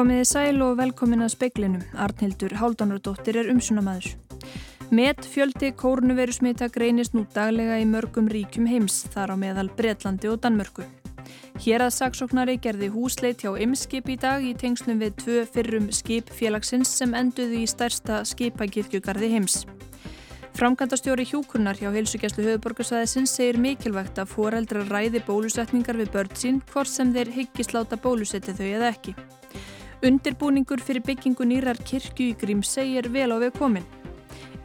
Komiði sæl og velkomin að speiklinum. Arnhildur Háldanardóttir er umsunamaður. Met fjöldi kórnuveru smita greinist nú daglega í mörgum ríkjum heims, þar á meðal Breitlandi og Danmörku. Hér að saksóknari gerði húsleit hjá Imskip í dag í tengslum við tvö fyrrum skip félagsins sem enduði í stærsta skipakirkjugarði heims. Framkantastjóri hjúkurnar hjá heilsugjæslu höfuborgarsvæðisins segir mikilvægt að foreldra ræði bólusetningar við börn sín hvort sem þeir hyggist láta bólusetja þau eða ekki. Undirbúningur fyrir byggingu nýrar kirkju í Grímsei er vel á við komin.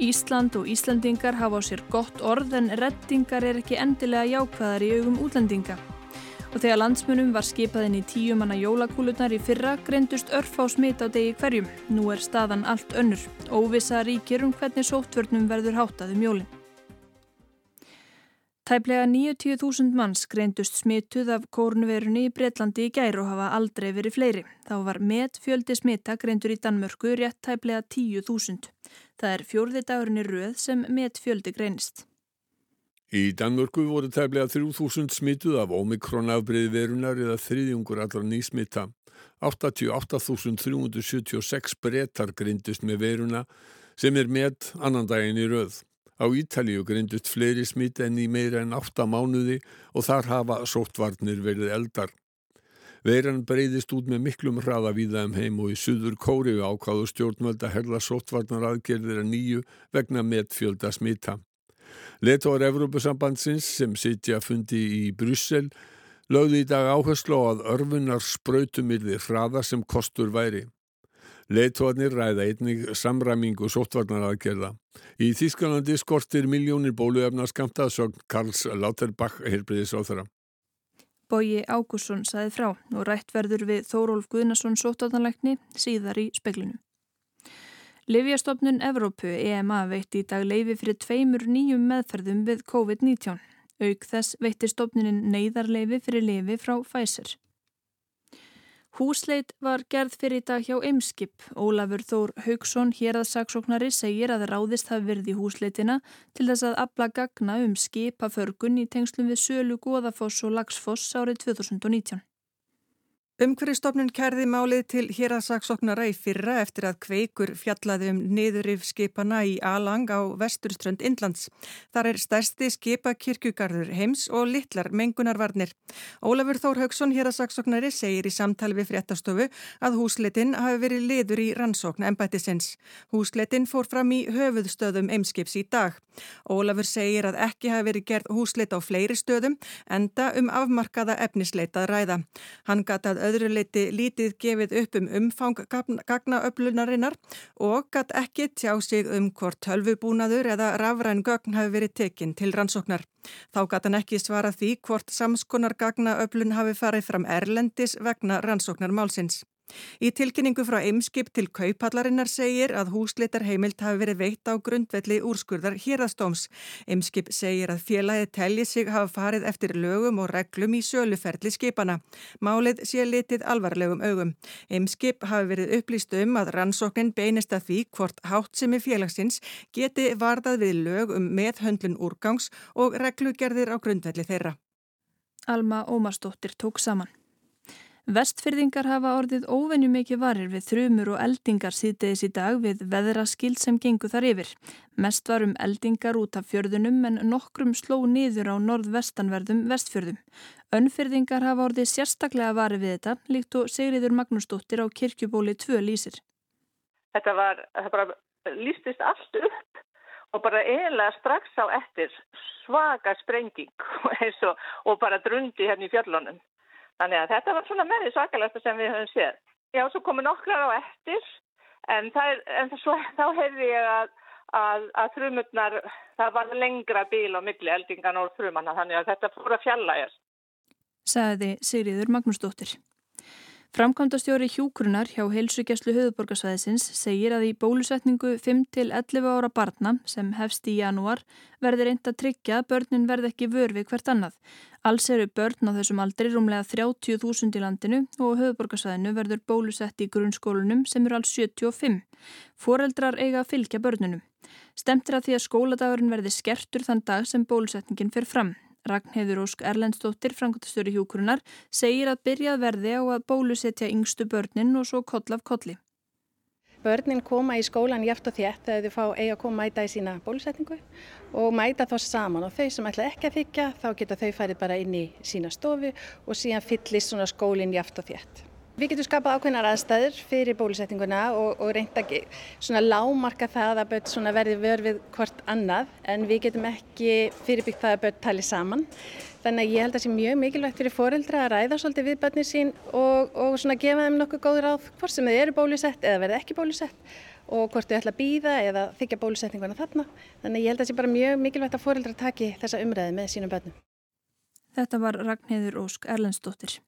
Ísland og Íslandingar hafa á sér gott orð en reddingar er ekki endilega jákvæðar í augum útlendinga. Og þegar landsmunum var skipaðinn í tíumanna jólakúlunar í fyrra greindust örf á smit á degi hverjum. Nú er staðan allt önnur. Óvisa ríkir um hvernig sóttvörnum verður háttað um jólinn. Tæplega 90.000 manns greindust smituð af kórnverunni í Breitlandi í gæru og hafa aldrei verið fleiri. Þá var met fjöldi smita greindur í Danmörku rétt tæplega 10.000. Það er fjórði dagurinn í rauð sem met fjöldi greinist. Í Danmörku voru tæplega 3.000 smituð af omikronafbreiði verunar eða þriðjungur allar nýsmita. 88.376 brettar greindust með veruna sem er met annan daginn í rauð. Á Ítalíu greindust fleiri smitt enn í meira en 8 mánuði og þar hafa sóttvarnir verið eldar. Veiran breyðist út með miklum hraða víða um heim og í Suður Kóriu ákáðu stjórnvölda herla sóttvarnar aðgerðir að nýju vegna metfjölda smita. Letóar Evrópusambandsins sem sitja fundi í Brussel lögði í dag áherslu á að örfunar spröytumilði hraða sem kostur væri. Leittóarnir ræða einnig samræmingu sóttvarnaraðgerða. Í Þískanandi skortir miljónir bóluefna skamta sögn Karls Lauterbach heilbriðis á þeirra. Bóji Ágússon saði frá og rætt verður við Þórólf Guðnason sóttátanleikni síðar í speklinu. Livjastofnun Evrópu EMA veitti í dag leifi fyrir tveimur nýjum meðferðum við COVID-19. Auk þess veitti stofnunin neyðarleifi fyrir leifi frá Pfizer. Húsleit var gerð fyrir í dag hjá Eimskip. Ólafur Þór Haugsson, hér að saksóknari, segir að ráðist hafi verið í húsleitina til þess að abla gagna um skipaförgun í tengslum við Sölu, Góðafoss og Lagsfoss árið 2019. Umhverjastofnun kærði málið til hérasaksóknara í fyrra eftir að kveikur fjallaði um niðurif skipana í Alang á vesturströnd Indlands. Þar er stærsti skipakirkjugarður heims og litlar mengunarvarnir. Ólafur Þór Haugsson hérasaksóknari segir í samtali við fréttastofu að húsletin hafi verið liður í rannsókn embættisins. Húsletin fór fram í höfuðstöðum eimskips í dag. Ólafur segir að ekki hafi verið gerð húslet á fleiri stöðum enda um afmarkaða efnisleitað ræða. Hann gatað öðru leiti lítið gefið upp um umfang gagnaöflunarinnar og gatt ekki tjá sig um hvort tölvubúnaður eða rafræn gögn hafi verið tekinn til rannsóknar. Þá gatt hann ekki svara því hvort samskonar gagnaöflun hafi farið fram erlendis vegna rannsóknar málsins. Í tilkynningu frá Eimskip til kaupallarinnar segir að húsleitar heimilt hafi verið veitt á grundvelli úrskurðar hýraðstóms. Eimskip segir að félagið telji sig hafa farið eftir lögum og reglum í söluferli skipana. Málið sé litið alvarlegum augum. Eimskip hafi verið upplýst um að rannsóknin beinist að því hvort háttsemi félagsins geti varðað við lög um meðhöndlun úrgangs og reglugerðir á grundvelli þeirra. Alma Ómarsdóttir tók saman. Vestfyrðingar hafa orðið óvenju mikið varir við þrumur og eldingar síðdeis í dag við veðraskild sem gengur þar yfir. Mest var um eldingar út af fjörðunum en nokkrum sló niður á norðvestanverðum vestfjörðum. Önnfyrðingar hafa orðið sérstaklega varir við þetta líkt og Sigriður Magnúsdóttir á kirkjubóli 2 lýsir. Þetta var, það bara lýstist allt upp og bara eiginlega strax á eftir svaka sprenging og, og bara drundi hérna í fjörlunum. Þannig að þetta var svona með því svakalasta sem við höfum séð. Já, svo komu nokkrar á eftir en, er, en svo, þá heyrði ég að, að, að þrjumutnar, það var lengra bíl á milli eldingan og þrjumanna þannig að þetta fór að fjalla ég. Saði Sigriður Magnúsdóttir. Framkvæmdastjóri hjúkrunar hjá heilsugjastlu höfuborgarsvæðisins segir að í bólusetningu 5-11 ára barna sem hefst í janúar verður reynd að tryggja að börnin verð ekki vörfi hvert annað. Alls eru börn á þessum aldri rúmlega 30.000 í landinu og höfuborgarsvæðinu verður bólusett í grunnskólunum sem eru alls 75. Foreldrar eiga að fylgja börnunum. Stemtir að því að skóladagurinn verði skertur þann dag sem bólusetningin fer fram. Ragnheður Ósk Erlendstóttir, frangotastjóri hjúkurunar, segir að byrjað verði á að bólusetja yngstu börnin og svo koll af kolli. Börnin koma í skólan jæft og þétt þegar þau fá eiga að koma mæta í sína bólusetningu og mæta þá saman og þau sem ætla ekki að þykja þá geta þau farið bara inn í sína stofu og síðan fyllist skólinn jæft og þétt. Við getum skapað ákveðnar aðstæður fyrir bólusetninguna og, og reynda ekki svona lámarka það að börn verði vörfið hvort annað en við getum ekki fyrirbyggt það að börn tali saman. Þannig að ég held að það sé mjög mikilvægt fyrir foreldra að ræða svolítið við börnir sín og, og svona gefa þeim nokkuð góður áð hvort sem þau eru bólusett eða verði ekki bólusett og hvort þau ætla að býða eða þykja bólusetninguna þarna. Þannig að ég held að það sé bara mjög mikilvægt að foreldra taki þessa umræði með sínum börnum. Þetta var Ragnhildur Ósk Erlendsdóttir.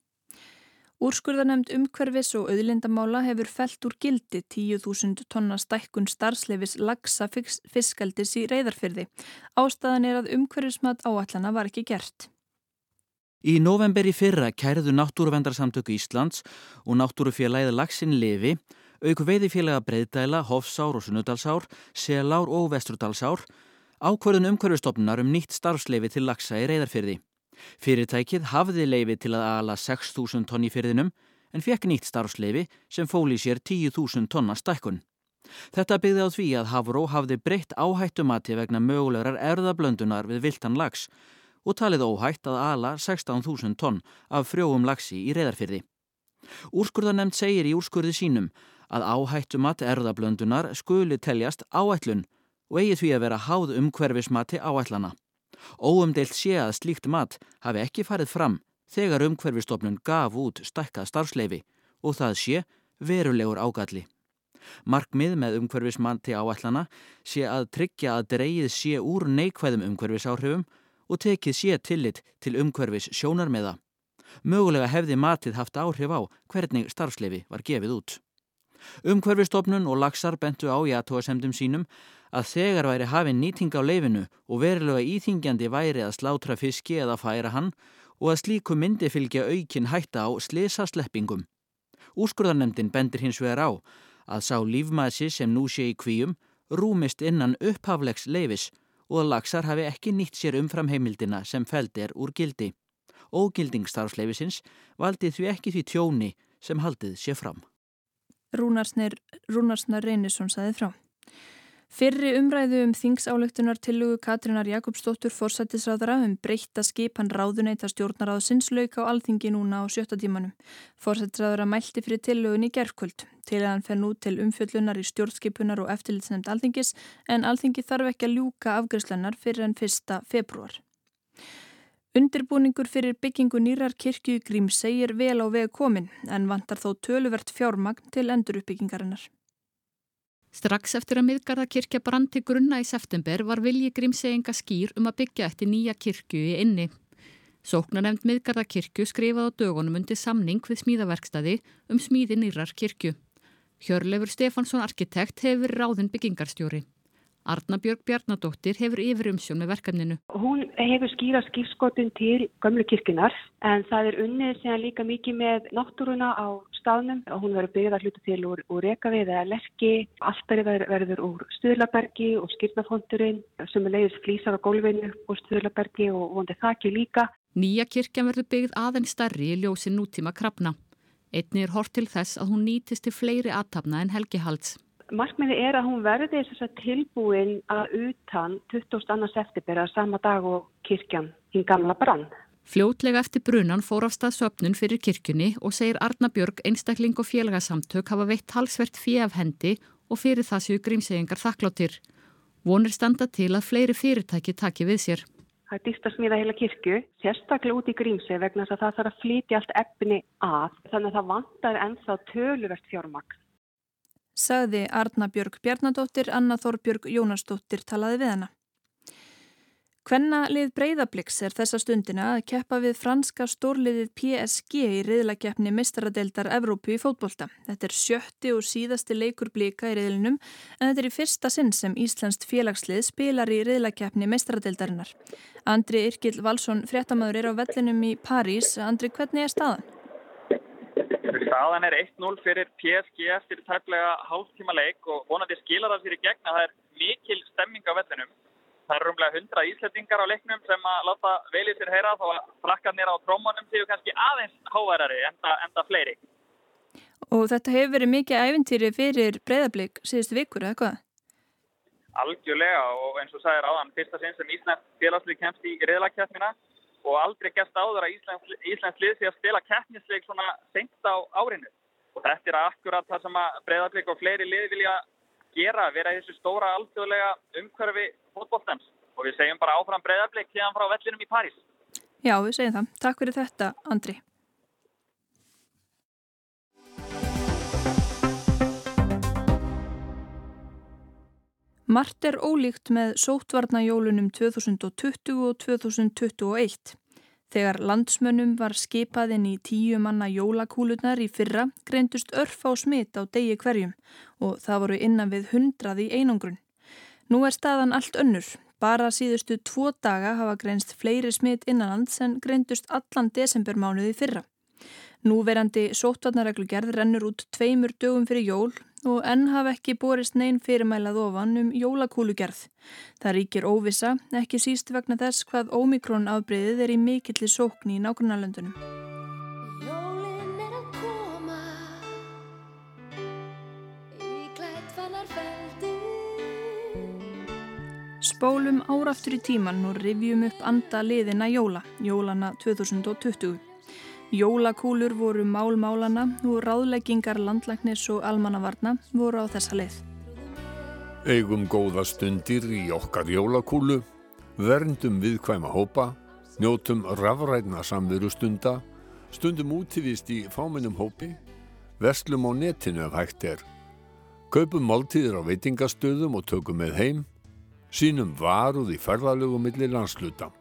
Úrskurðanemnd umhverfis og auðlindamála hefur felt úr gildi 10.000 tonna stækkun starfsleifis lagsa fiskaldis í reyðarfyrði. Ástæðan er að umhverfismat áallana var ekki gert. Í november í fyrra kæriðu Náttúruvendarsamtöku Íslands og Náttúrufélagið Lagsin Levi, auku veiðifélaga Breiðdæla, Hofsár og Sunnudalsár, Selár og Vestrudalsár, ákvörðun umhverfistofnunar um nýtt starfsleifi til lagsa í reyðarfyrði. Fyrirtækið hafði leifi til að ala 6.000 tonn í fyrðinum en fekk nýtt starfsleifi sem fóli sér 10.000 tonna stækkun. Þetta byggði á því að Havró hafði breytt áhættumati vegna mögulegar erðablöndunar við viltan lags og talið óhætt að ala 16.000 tonn af frjóum lagsi í reyðarfyrði. Úrskurðarnemnd segir í úrskurði sínum að áhættumat erðablöndunar skuli teljast áætlun og eigi því að vera háð um hverfismati áætlana. Óumdeilt sé að slíkt mat hafi ekki farið fram þegar umhverfistofnun gaf út stækkað starfsleifi og það sé verulegur ágalli. Markmið með umhverfismati áætlana sé að tryggja að dreyið sé úr neikvæðum umhverfisáhrifum og tekið sé tillit til umhverfis sjónarmiða. Mögulega hefði matið haft áhrif á hvernig starfslefi var gefið út. Umhverfistofnun og lagsar bentu á í aðtóasemdum sínum að þegar væri hafinn nýting á leifinu og verilega íþingjandi væri að slátra fiski eða færa hann og að slíku myndi fylgja aukin hætta á slisa sleppingum. Úrskurðarnemdin bendir hins vegar á að sá lífmaðsi sem nú sé í kvíum rúmist innan upphaflegs leifis og að lagsar hafi ekki nýtt sér umfram heimildina sem feld er úr gildi. Ógildingsstarfsleifisins valdi því ekki því tjóni sem haldið sé fram. Rúnarsnar Reynisson saði frá. Fyrri umræðu um þingsálektunar tillugu Katrínar Jakobsdóttur fórsættisráðara um breyta skipan ráðuneyta stjórnaráðsins lauk á alþingi núna á sjötta tímanum. Fórsættisráðara mælti fyrir tillugun í gerðkvöld. Til að hann fer nú til umfjöllunar í stjórnskipunar og eftirlitsnefnd alþingis en alþingi þarf ekki að ljúka afgriðslennar fyrir enn fyrsta februar. Undirbúningur fyrir byggingu nýrar kirkju grím segir vel á veg komin en vantar þó töluvert fjármagn til enduruppbyggingarinnar. Strax eftir að miðgarðakirkja brandi grunna í september var vilji grímseginga skýr um að byggja eftir nýja kirkju í inni. Sóknanemnd miðgarðakirkju skrifaði á dögunum undir samning við smíðaverkstadi um smíði nýrar kirkju. Hjörlefur Stefansson arkitekt hefur ráðin byggingarstjóri. Arnabjörg Bjarnadóttir hefur yfir umsjón með verkefninu. Hún hefur skýra skýrskotun til gömlu kirkunar en það er unnið sem líka mikið með náttúruna á staðnum og hún verður byggðað hlutu til úr, úr rekavið eða lerki. Alltaf verður úr stuðlabergi og skýrnafondurinn sem er leiðis flýsar á gólfinu og stuðlabergi og vondið þakki líka. Nýja kirkjan verður byggð aðeins starri í ljósi nútíma krafna. Einni er hort til þess að hún nýtist til fleiri aðtapna en helgihalds. Markmiði er að hún verði tilbúin að utan 22. september að sama dag og kirkjan hinn gamla brann. Fljótlega eftir brunan fór af stað söpnun fyrir kirkjunni og segir Arna Björg einstakling og félagasamtök hafa veitt halsvert fjef hendi og fyrir það séu grímsegingar þakkláttir. Vonir standa til að fleiri fyrirtæki taki við sér. Það er dýst að smíða heila kirkju, sérstaklega út í grímseg vegna þess að það þarf að flytja allt efni að þannig að það vantar ennþá töluvert fjármagn sagði Arna Björg Bjarnadóttir, Anna Þorbjörg Jónasdóttir talaði við hana. Hvenna lið Breiðabliks er þessa stundina að keppa við franska stórliðið PSG í riðlakeppni mistaradeildar Evrópu í fótbolta. Þetta er sjötti og síðasti leikur blika í riðlinum en þetta er í fyrsta sinn sem Íslandst félagslið spilar í riðlakeppni mistaradeildarinnar. Andri Irkil Valsson, fréttamaður, er á vellinum í París. Andri, hvernig er staðan? Staðan er 1-0 fyrir PSG eftir tæplega hálftíma leik og vonandi skilar það sér í gegna. Það er mikil stemming á vellinum. Það eru umlega hundra íslettingar á leiknum sem að láta velið sér heyra þá að frakkarnir á trómanum séu kannski aðeins háværari enda, enda fleiri. Og þetta hefur verið mikið æfintýri fyrir breyðablík síðustu vikur, eða hvað? Algjörlega og eins og sagðir áðan, fyrsta sinn sem Íslands félagslið kemst í reyðlakjæfnina og aldrei gert áður að Íslands, Íslands lið sé að spila keppnisleik svona senkt á árinu. Og þetta er akkurat það sem að breyðablík og fleiri lið vilja gera, vera í þessu stóra alþjóðlega umhverfi fótbollstens. Og við segjum bara áfram breyðablík hérna frá vellinum í París. Já, við segjum það. Takk fyrir þetta, Andri. Mart er ólíkt með sótvarnajólunum 2020 og 2021. Þegar landsmönnum var skipað inn í tíu manna jólakúlunar í fyrra greindust örf á smitt á degi hverjum og það voru innan við hundrað í einangrun. Nú er staðan allt önnur. Bara síðustu tvo daga hafa greinst fleiri smitt innanlands en greindust allan desembermánuði fyrra. Núverandi sótvarnareglugerð rennur út tveimur dögum fyrir jól og enn hafa ekki borist neyn fyrirmælað ofan um jólakúlugerð. Það ríkir óvisa, ekki síst vegna þess hvað ómikrón afbreyðið er í mikilli sókn í nágrunarlöndunum. Spólum áraftur í tíman og rivjum upp anda liðina jóla, jólana 2020. Jólakúlur voru málmálana og ráðleggingar landlæknis og almannavarna voru á þessa leið. Eigum góða stundir í okkar jólakúlu, verndum viðkvæma hópa, njótum rafræna samveru stunda, stundum útivist í fáminnum hópi, verslum á netinu ef hægt er, kaupum máltíðir á veitingastöðum og tökum með heim, sínum varuð í ferðalögum millir landsluta.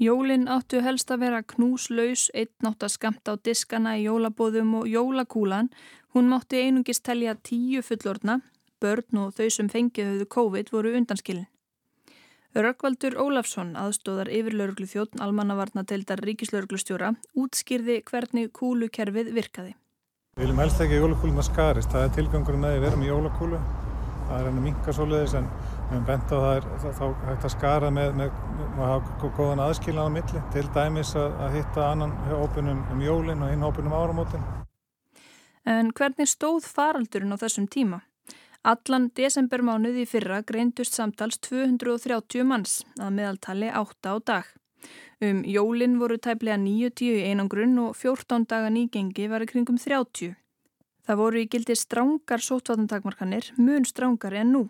Jólin áttu helst að vera knúslaus, einn átt að skamta á diskana í jólabóðum og jólakúlan. Hún mátti einungist telja tíu fullorna, börn og þau sem fengið höfðu COVID voru undanskilin. Rökkvaldur Ólafsson, aðstóðar yfirlauruglu þjóttn almannavarna deildar ríkislauruglustjóra, útskýrði hvernig kúlukerfið virkaði. Við viljum helst ekki jólakúlum að skarist, það er tilgangur með að verum í jólakúlu. Það er henni minka svoleiðis en við hefum bent á það er þá hægt að skara með, með, með að hafa góðan aðskilnaða milli. Til dæmis að, að hitta annan hópunum um jólinn og hinn hópunum áramótin. En hvernig stóð faraldurinn á þessum tíma? Allan desembermánuði fyrra greindust samtals 230 manns að meðaltali 8 á dag. Um jólinn voru tæplega 90 í einangrunn og 14 daga nýgengi var í kringum 30. Það voru í gildi strángar sótvatntakmarkanir, mun strángari en nú.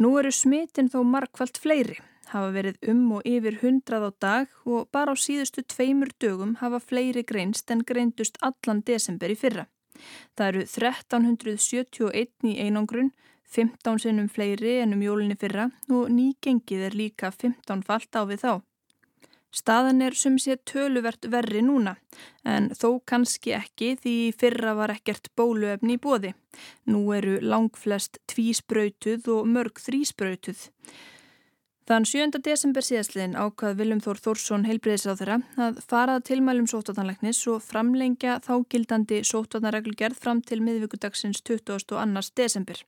Nú eru smitin þó markvallt fleiri, hafa verið um og yfir hundrað á dag og bara á síðustu tveimur dögum hafa fleiri greinst en greindust allan desember í fyrra. Það eru 1371 í einangrun, 15 sinnum fleiri en um jólinni fyrra og nýgengið er líka 15 falt á við þá. Staðan er sem sé töluvert verri núna, en þó kannski ekki því fyrra var ekkert bóluefni í bóði. Nú eru langflest tvísbrautuð og mörg þrísbrautuð. Þann 7. desember síðastliðin ákvað Viljum Þór Þórsson heilbreyðis á þeirra að farað tilmælum sótvartanleiknis og framlengja þágildandi sótvartanreglugerð fram til miðvíkudagsins 22. desember.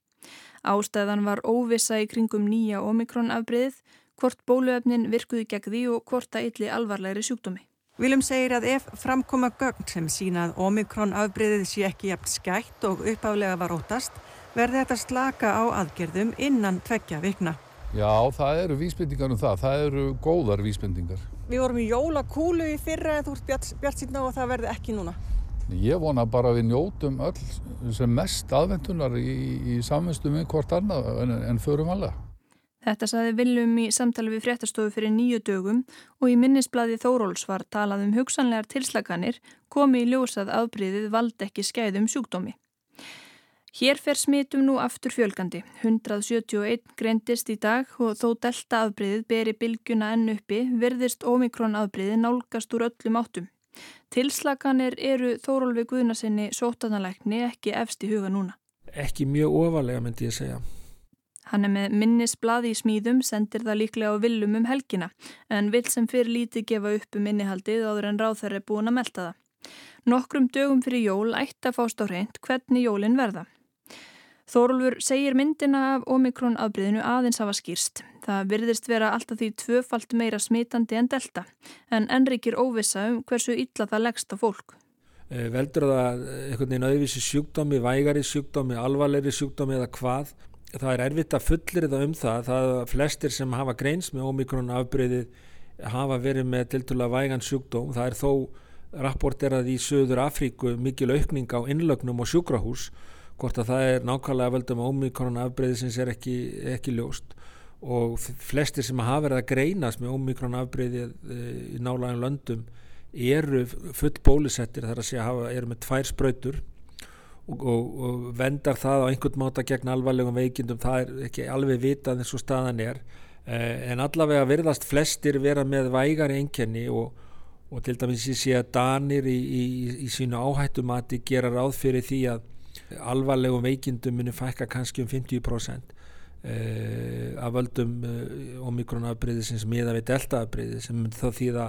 Ástæðan var óvisa í kringum nýja omikrón-afbreyðið hvort bóluefnin virkuði gegn því og hvort það ylli alvarlegri sjúkdómi. Viljum segir að ef framkoma gögn sem sína að omikron afbreyðið sé ekki jægt skætt og uppálega var óttast, verði þetta slaka á aðgerðum innan tveggja vikna. Já, það eru vísbendingar um það. Það eru góðar vísbendingar. Við vorum í jólakúlu í fyrra eða þú ert bjart, bjart síðan á að það verði ekki núna. Ég vona bara að við njótum öll sem mest aðventunar í, í samvinslu með hvort annað en, en förum alveg. Þetta saði Viljum í samtali við fréttastofu fyrir nýju dögum og í minnisbladi Þóróls var talað um hugsanlegar tilslaganir komi í ljósað afbríðið vald ekki skæðum sjúkdómi. Hér fer smitum nú aftur fjölgandi. 171 greindist í dag og þó delta afbríðið beri bylgjuna enn uppi verðist omikrón afbríðið nálgast úr öllum áttum. Tilslaganir eru Þórólfi Guðnarsinni sótanalækni ekki efst í huga núna. Ekki mjög ofalega myndi ég segja. Hann er með minnisbladi í smíðum, sendir það líklega á villum um helgina, en vill sem fyrir lítið gefa upp um innihaldið áður en ráþær er búin að melda það. Nokkrum dögum fyrir jól ætti að fást á hreint hvernig jólinn verða. Þórulfur segir myndina af omikron afbreyðinu aðeins hafa skýrst. Það virðist vera alltaf því tvöfalt meira smitandi en delta en ennrikir óvisa um hversu illa það leggst á fólk. Eh, veldur það einhvern veginn auðvísi sjúkdómi, vægari sjúkdómi, alvarleiri sjúkdómi eða hvað? Það er erfitt að fullir það um það. Það flestir sem hafa greins með omikron afbreyðið hafa verið með tiltúrlega vægan sjúkdóm. Það er þó rapporterað í Söður Afríku mikil aukning á innlögnum og sjúkrahús hvort að það er nákvæmlega völdum omikron afbreyðisins er ekki, ekki ljóst og flestir sem hafa verið að greinast með omikron afbreyði eh, í nálægum löndum eru full bólusettir þar að segja eru með tvær spröytur og, og, og vendar það á einhvern máta gegn alvarlegum veikindum, það er ekki alveg vitað eins og staðan er. Eh, en allavega verðast flestir vera með vægari enkenni og, og til dæmis ég sé að Danir í, í, í sínu áhættumati gera ráð fyrir því að alvarlegum veikindum muni fækka kannski um 50% Uh, af völdum uh, omikronafbreyðisins miða við deltaafbreyði sem þá þýða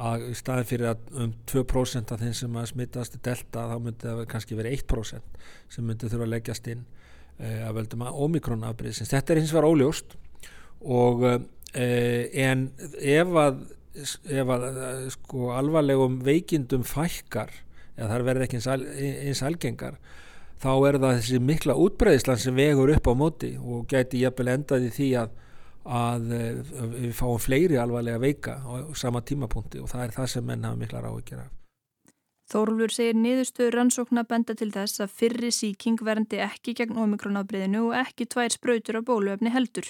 að í staðin fyrir að um 2% af þeim sem að smittast delta þá myndi það kannski verið 1% sem myndi þurfa að leggjast inn uh, af völdum omikronafbreyðisins. Þetta er hins vegar óljóst og en ef að, ef að sko alvarlegum veikindum fækkar eða þar verði ekki eins algengar þá er það þessi mikla útbreyðislan sem vegur upp á móti og gæti jafnvel endaði því að, að eh, við fáum fleiri alvarlega veika á sama tímapunkti og það er það sem menn hafa mikla ráð að gera. Þórulfur segir niðurstöður rannsókna benda til þess að fyrri síking verndi ekki gegn omikronafbreyðinu og ekki tvær spröytur á bóluefni heldur.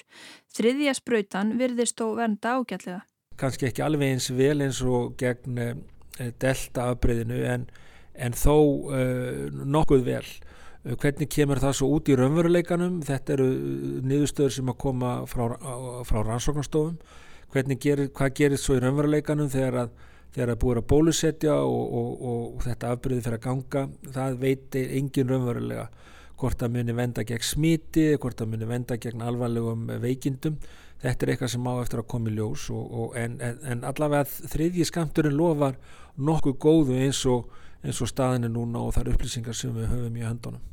Þriðja spröytan virðist þó vernda ágætlega. Kanski ekki alveg eins vel eins og gegn eh, delta afbreyðinu en, en þó uh, nokkuð vel. Eh, hvernig kemur það svo út í raunveruleikanum? Þetta eru eh, niðurstöður sem að koma frá, frá rannsóknarstofum. Gerir, hvað gerir svo í raunveruleikanum þegar að þegar að búið að bólusetja og, og, og, og þetta afbyrði fyrir að ganga? Það veitir engin raunverulega hvort að muni venda gegn smiti hvort að muni venda gegn alvarlegum veikindum. Þetta er eitthvað sem á eftir að koma í ljós en, en, en allavega þriðji skamturinn lofar nokkuð góðu eins og eins og staðinu núna og þar upplýsingar sem við höfum í höndunum.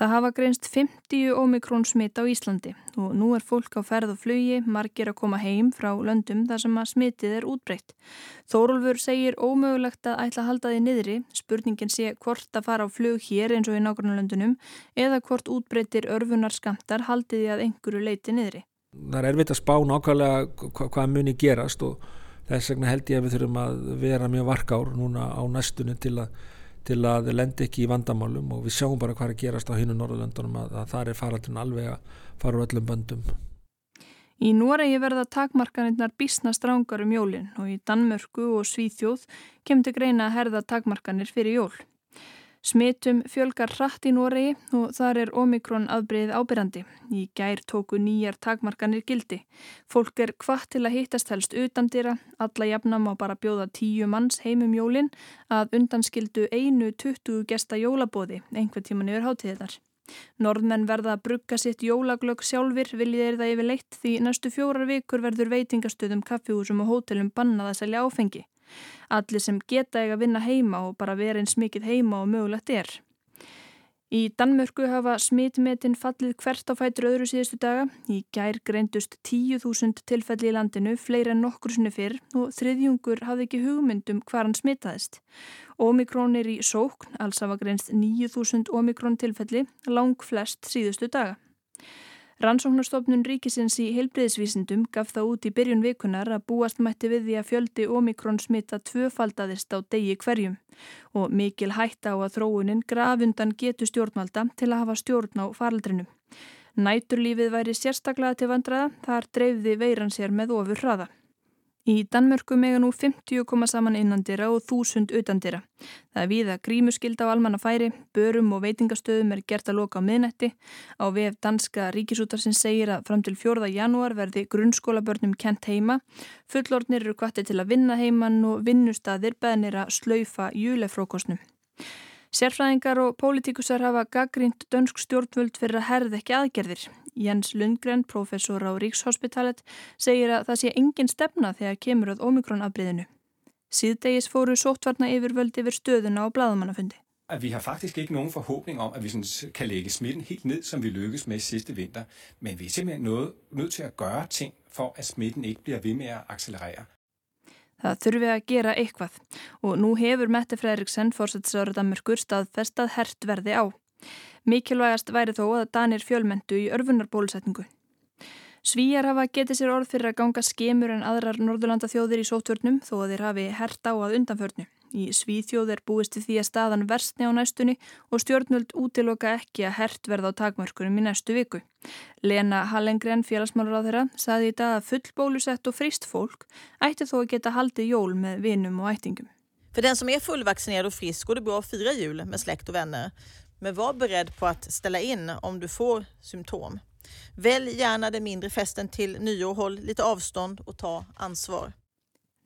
Það hafa greinst 50 omikrón smitt á Íslandi og nú er fólk á ferð og flugi, margir að koma heim frá löndum þar sem að smittið er útbreytt. Þórólfur segir ómögulegt að ætla að halda því niðri, spurningin sé hvort að fara á flug hér eins og í nákvæmlega löndunum eða hvort útbreyttir örfunar skamtar haldiði að einhverju leiti niðri. Það er erfitt að spá nákvæmlega hvað muni gerast og þess vegna held ég að við þurfum að vera mjög varkár núna á næstunni til að, til að lendi ekki í vandamálum og við sjáum bara hvað er að gerast á hinu Norðurlöndunum að, að það er faraldun alveg að fara úr öllum böndum. Í Noregi verða takmarkanirnar bísna strángar um jólinn og í Danmörku og Svíþjóð til greina að herða takmarkanir fyrir jól. Smitum fjölgar hratt í Noregi og þar er omikron aðbreið ábyrjandi. Í gær tóku nýjar takmarkanir gildi. Fólk er hvað til að hittast helst utan dýra, alla jafnam á bara bjóða tíu manns heimum jólin að undanskildu einu 20 gesta jólabóði einhver tíman yfir hátíðinar. Norðmenn verða að brugga sitt jólaglögg sjálfur viljið er það yfir leitt því næstu fjórar vikur verður veitingastöðum, kaffihúsum og hótelum bannað að selja áfengi. Allir sem geta eiga að vinna heima og bara vera eins mikið heima og mögulegt er. Í Danmörku hafa smitmetin fallið hvert á fætur öðru síðustu daga. Í gær greindust 10.000 tilfelli í landinu, fleira en nokkur sinni fyrr og þriðjungur hafði ekki hugmyndum hvar hann smitaðist. Omikron er í sókn, alls hafa greinst 9.000 omikron tilfelli, lang flest síðustu daga. Rannsóknarstofnun ríkisins í heilbreyðsvísindum gaf það út í byrjun vikunar að búast mætti við því að fjöldi omikron smitta tvöfaldadist á degi hverjum og mikil hætta á að þróunin grafundan getu stjórnvalda til að hafa stjórn á faraldrinu. Næturlífið væri sérstaklega til vandraða þar dreifði veiran sér með ofur hraða. Í Danmörku mega nú 50 koma saman innandira og 1000 utandira. Það er við að grímuskild á almannafæri, börum og veitingastöðum er gert að loka á miðnætti. Á VF Danska ríkisútarsinn segir að fram til 4. janúar verði grunnskólabörnum kent heima. Fullordnir eru kvartir til að vinna heimann og vinnustadir beðnir að slaufa júlefrókosnum. Sérfræðingar og pólitíkusar hafa gaggrínt dönsk stjórnvöld fyrir að herð ekki aðgerðir. Jens Lundgren, professor á Ríkshospitalet, segir að það sé engin stefna þegar kemur að omikronafbriðinu. Síðdegis fóru sóttvarna yfirvöld yfir stöðuna á bladamannafundi. vi har faktisk ikke nogen forhåbning om, at vi sådan kan lægge smitten helt ned, som vi lykkedes med sidste vinter. Men vi er simpelthen noget, nødt til at gøre ting for, at smitten ikke bliver ved med at accelerere. Það þurfi að gera eitthvað og nú hefur Mette Fredriksen fórsettisraður Danmörkur staðfest að hert verði á. Mikilvægast væri þó að Danir fjölmentu í örfunarbólusetningu. Svíjar hafa getið sér orð fyrir að ganga skemur en aðrar Norðurlanda þjóðir í sótvörnum þó að þeir hafi hert á að undanförnu. Í Svíþjóð er búist til því að staðan versni á næstunni og stjórnvöld útiloka ekki að hert verða á takmörkunum í næstu viku. Lena Hallengren, félagsmálur á þeirra, saði í dag að full bólusett og frist fólk ætti þó að geta haldið jól með vinum og ættingum. För den som är fullvaccinerad och frisk går det bra att fira jul med släkt och vänner. Men var beredd på att ställa in om du får symptom. Välj gärna den mindre festen till nyår, håll lite avstånd och ta ansvar.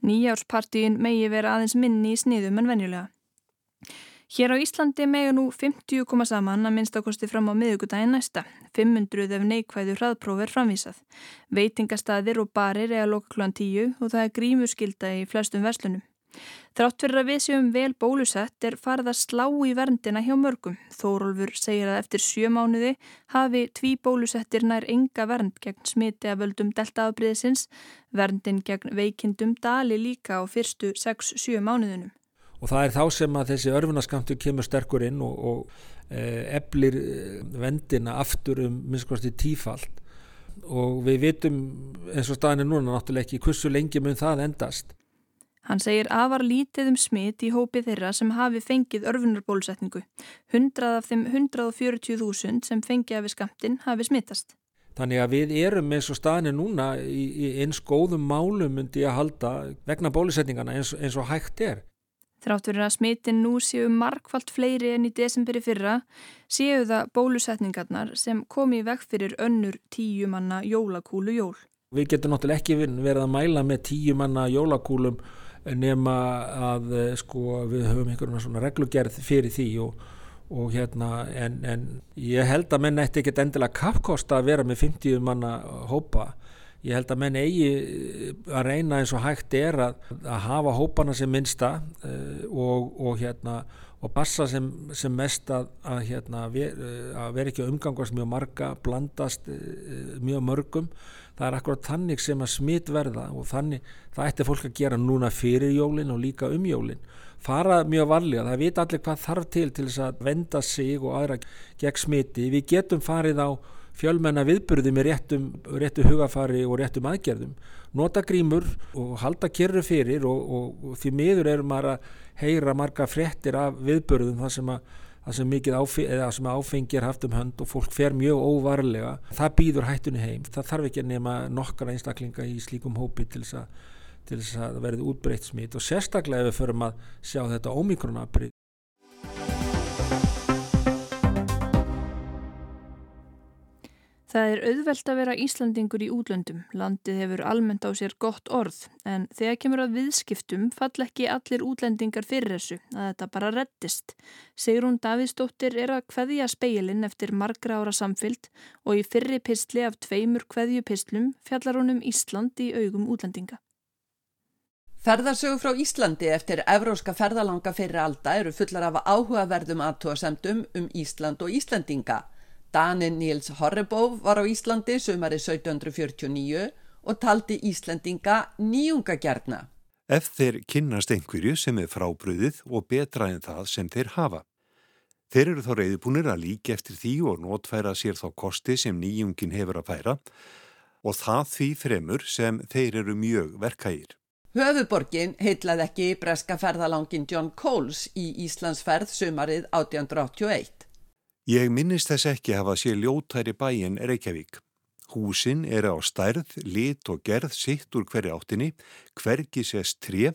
Nýjárspartíin megi vera aðeins minni í sniðum en venjulega. Hér á Íslandi megi nú 50 koma saman að minnstakosti fram á miðugudaginn næsta. 500 ef neikvæðu hraðpróf er framvísað. Veitingastæðir og barir er að loka kl. 10 og það er grímuskylda í flestum verslunum. Þrátt fyrir að við séum vel bólusett er farið að slá í verndina hjá mörgum. Þórólfur segir að eftir sjö mánuði hafi tví bólusettir nær enga vernd gegn smiti að völdum deltaafbríðisins, verndin gegn veikindum dali líka á fyrstu 6-7 mánuðunum. Og það er þá sem að þessi örfunaskamtu kemur sterkur inn og, og e, eflir vendina aftur um minnskosti tífalt og við vitum eins og staðin er núna náttúrulega ekki hversu lengi mun það endast. Hann segir afar lítið um smitt í hópi þeirra sem hafi fengið örfunarbólusetningu. Hundrað af þeim 140.000 sem fengið af skamtinn hafi smittast. Þannig að við erum eins og staðinni núna í, í eins góðum málum myndi að halda vegna bólusetningana eins, eins og hægt er. Þrátt verið að smittin nú séu markvallt fleiri enn í desemberi fyrra séu það bólusetningarnar sem komi veg fyrir önnur tíu manna jólakúlu jól. Við getum náttúrulega ekki verið að mæla með tíu manna jólakúlum nema að eh, sko við höfum einhverjum svona reglugerð fyrir því og, og hérna en, en ég held að menn ætti ekkert endilega kappkosta að vera með 50 manna hópa. Ég held að menn eigi eh, að reyna eins og hægt er að, að hafa hópana sem minnsta uh, og, og hérna og passa sem, sem mest að, að, hérna, ver, að vera ekki að umgangast mjög marga, blandast uh, mjög mörgum það er akkurat þannig sem að smitt verða og þannig það ætti fólk að gera núna fyrir jólin og líka um jólin. Fara mjög varlega, það veit allir hvað þarf til til þess að venda sig og aðra gegn smitti, við getum farið á fjölmenna viðburði með réttum, réttu hugafari og réttum aðgerðum. Nota grímur og halda kyrru fyrir og, og, og því miður erum maður að heyra marga frettir af viðburðum þar sem að það sem sem áfengi er haft um hönd og fólk fer mjög óvarlega það býður hættunni heim, það þarf ekki að nema nokkara einstaklinga í slíkum hópi til þess að, að verði útbreytt smitt og sérstaklega ef við förum að sjá þetta ómikronabrið Það er auðvelt að vera Íslandingur í útlöndum. Landið hefur almennt á sér gott orð, en þegar kemur að viðskiptum fall ekki allir útlendingar fyrir þessu, að þetta bara reddist. Sigrún Davíðsdóttir er að kveðja speilin eftir margra ára samfyllt og í fyrri pistli af tveimur kveðjupistlum fjallar hún um Ísland í augum útlendinga. Ferðarsögu frá Íslandi eftir evróska ferðalanga fyrir alda eru fullar af áhugaverðum aðtóasemdum um Ísland og Íslandinga. Danin Níls Horrebóf var á Íslandi sömari 1749 og taldi Íslandinga nýjungagjarna. Ef þeir kynnast einhverju sem er frábröðið og betra en það sem þeir hafa. Þeir eru þá reyðbúnir að líka eftir því og notfæra sér þá kosti sem nýjungin hefur að færa og það því fremur sem þeir eru mjög verkægir. Höfuborgin heitlaði ekki breska ferðalangin John Coles í Íslandsferð sömarið 1881. Ég minnist þess ekki hafa sé ljótæri bæin Reykjavík. Húsin er á stærð, lit og gerð sitt úr hverju áttinni, hvergi sést tré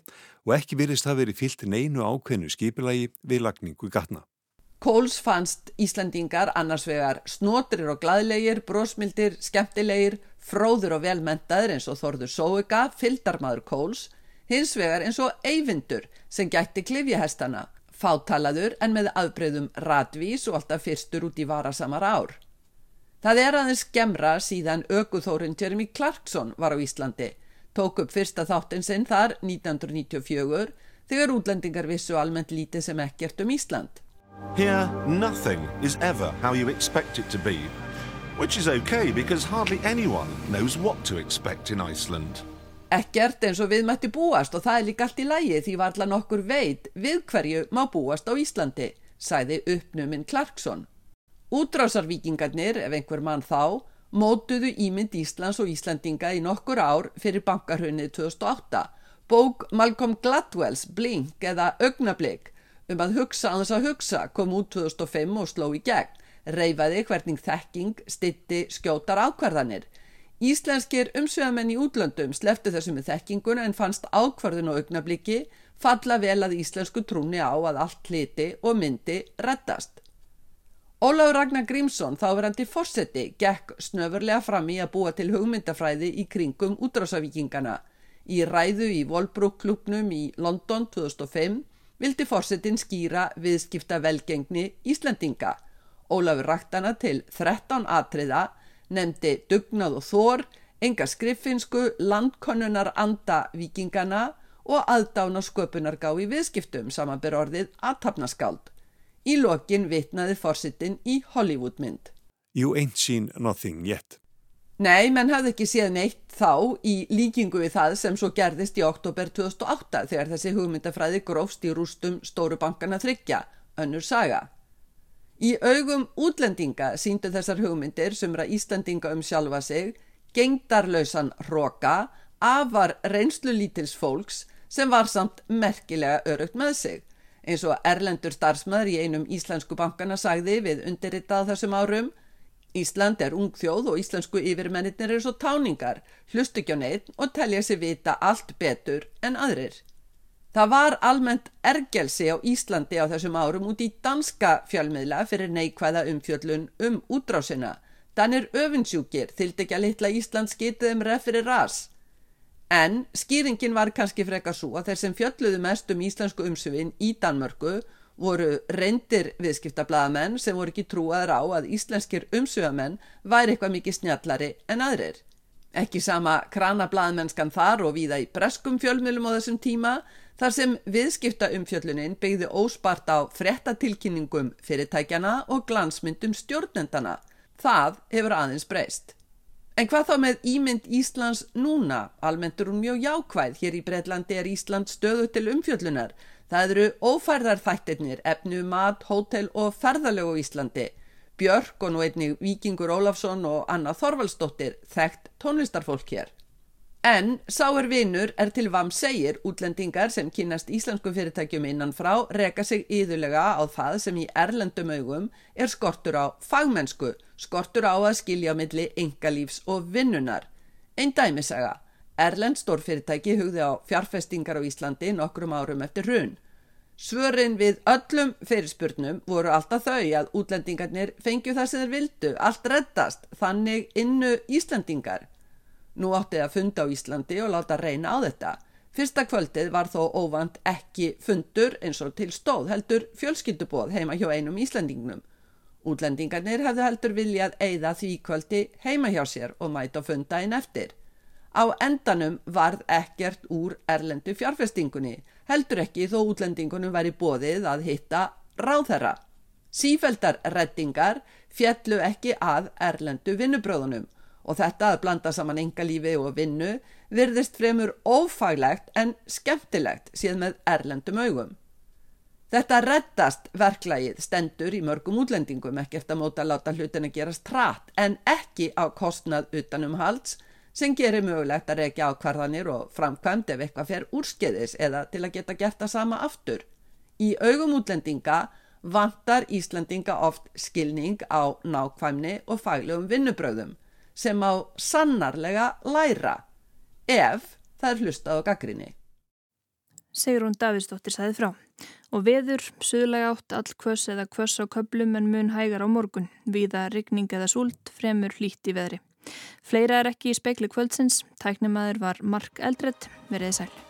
og ekki virðist það verið fyllt neinu ákveðnu skipilagi við lagningu gatna. Kóls fannst Íslandingar annars vegar snotrir og gladlegir, brósmildir, skemmtilegir, fróður og velmentaður eins og Þorður Sóega, fyldarmadur Kóls, hins vegar eins og eyvindur sem gætti klifjahestana fátalaður en með afbreyðum ratvís og alltaf fyrstur út í varasamar ár. Það er aðeins gemra síðan aukuþórin Jeremy Clarkson var á Íslandi, tók upp fyrsta þáttinn sinn þar 1994 þegar útlendingar vissu almennt lítið sem ekkert um Ísland. Here, nothing is ever how you expect it to be, which is okay because hardly anyone knows what to expect in Iceland. Ekkert eins og við mætti búast og það er líka allt í lægi því var allan okkur veit við hverju má búast á Íslandi, sæði uppnuminn Clarkson. Útrásarvíkingarnir, ef einhver mann þá, mótuðu ímynd Íslands og Íslandinga í nokkur ár fyrir bankarhunnið 2008. Bók Malcolm Gladwells Blink eða Ögnablik um að hugsa að þess að hugsa kom út 2005 og sló í gegn, reyfaði hvernig þekking stitti skjótar ákvarðanir. Íslenskir umsveðamenn í útlöndum sleftu þessu með þekkinguna en fannst ákvarðun og augnabliki falla vel að íslensku trúni á að allt hliti og myndi rettast. Óláður Ragnar Grímsson, þáverandi fórseti, gekk snöfurlega fram í að búa til hugmyndafræði í kringum útrásavíkingana. Í ræðu í Volbrúk-klubnum í London 2005 vildi fórsetin skýra viðskipta velgengni Íslandinga. Ólafur raktana til 13 atriða, nefndi dugnað og þór, enga skriffinsku, landkonnunar anda vikingana og aðdána sköpunargá í viðskiptum samanbyr orðið aðtapnaskáld. Í lokin vitnaði fórsetin í Hollywoodmynd. You ain't seen nothing yet. Nei, menn hafði ekki séð neitt þá í líkingu við það sem svo gerðist í oktober 2008 þegar þessi hugmyndafræði grófst í rústum stóru bankana þryggja, önnur saga. Í augum útlendinga síndu þessar hugmyndir sem að Íslandinga um sjálfa sig, gengdarlausan hroka, afar reynslu lítils fólks sem var samt merkilega örugt með sig. Eins og Erlendur starfsmæður í einum íslensku bankana sagði við undirritað þessum árum, Ísland er ung þjóð og íslensku yfirmennir er svo táningar, hlustu ekki á neitt og telja sér vita allt betur en aðrir. Það var almennt ergelsi á Íslandi á þessum árum út í danska fjölmiðla fyrir neikvæða umfjöllun um útrásina. Danir öfinsjúkir þyldi ekki að litla Ísland skitið um referir ras. En skýringin var kannski frekar svo að þeir sem fjölluðu mest um íslensku umsöfin í Danmörku voru reyndir viðskiptablaðamenn sem voru ekki trúaður á að íslenskir umsögamenn væri eitthvað mikið snjallari en aðrir. Ekki sama kranablaðmennskan þar og viða í breskum fjölmjölum á þessum tíma þar sem viðskiptaumfjöllunin byggði óspart á frettatilkynningum fyrirtækjana og glansmyndum stjórnendana. Það hefur aðeins breyst. En hvað þá með ímynd Íslands núna? Almennt er hún mjög jákvæð. Hér í Breitlandi er Ísland stöðu til umfjöllunar. Það eru ófærðar þættirnir, efnu, mat, hótel og ferðalög á Íslandi. Björk og nú einnig Víkingur Ólafsson og Anna Þorvaldsdóttir þekkt tónlistarfólk hér. En sáur vinnur er til vam segir útlendingar sem kynast íslensku fyrirtækjum innan frá reka sig yðurlega á það sem í erlendum augum er skortur á fagmennsku, skortur á að skilja milli engalífs og vinnunar. Einn dæmisaga. Erlend stórfyrirtæki hugði á fjárfestingar á Íslandi nokkrum árum eftir hrun. Svörin við öllum fyrirspurnum voru alltaf þau að útlendingarnir fengju það sem þeir vildu, allt reddast, þannig innu Íslandingar. Nú átti að funda á Íslandi og láta reyna á þetta. Fyrsta kvöldið var þó óvand ekki fundur eins og til stóð heldur fjölskyldubóð heima hjá einum Íslandingnum. Útlendingarnir hefðu heldur viljað eigða því kvöldi heima hjá sér og mæta funda einn eftir. Á endanum varð ekkert úr erlendu fjárfestingunni, heldur ekki þó útlendingunum væri bóðið að hitta ráðherra. Sífældar reddingar fjallu ekki að erlendu vinnubröðunum og þetta að blanda saman engalífi og vinnu virðist fremur ófaglegt en skemmtilegt síðan með erlendum augum. Þetta reddast verklagið stendur í mörgum útlendingum ekki eftir að móta að láta hlutin að gerast trætt en ekki á kostnað utanum halds sem gerir mögulegt að reykja ákvarðanir og framkvæmd ef eitthvað fer úrskeiðis eða til að geta gert það sama aftur. Í augum útlendinga vantar Íslandinga oft skilning á nákvæmni og faglegum vinnubröðum sem á sannarlega læra ef það er hlustað á gaggrinni. Sigrún Davidsdóttir sæði frá. Og veður, suðlega átt, all kvöss eða kvöss á köplum en mun hægar á morgun. Víða rigning eða súlt, fremur hlýtt í veðri. Fleira er ekki í speikli kvöldsins, tæknimaður var Mark Eldredd, veriði sæl.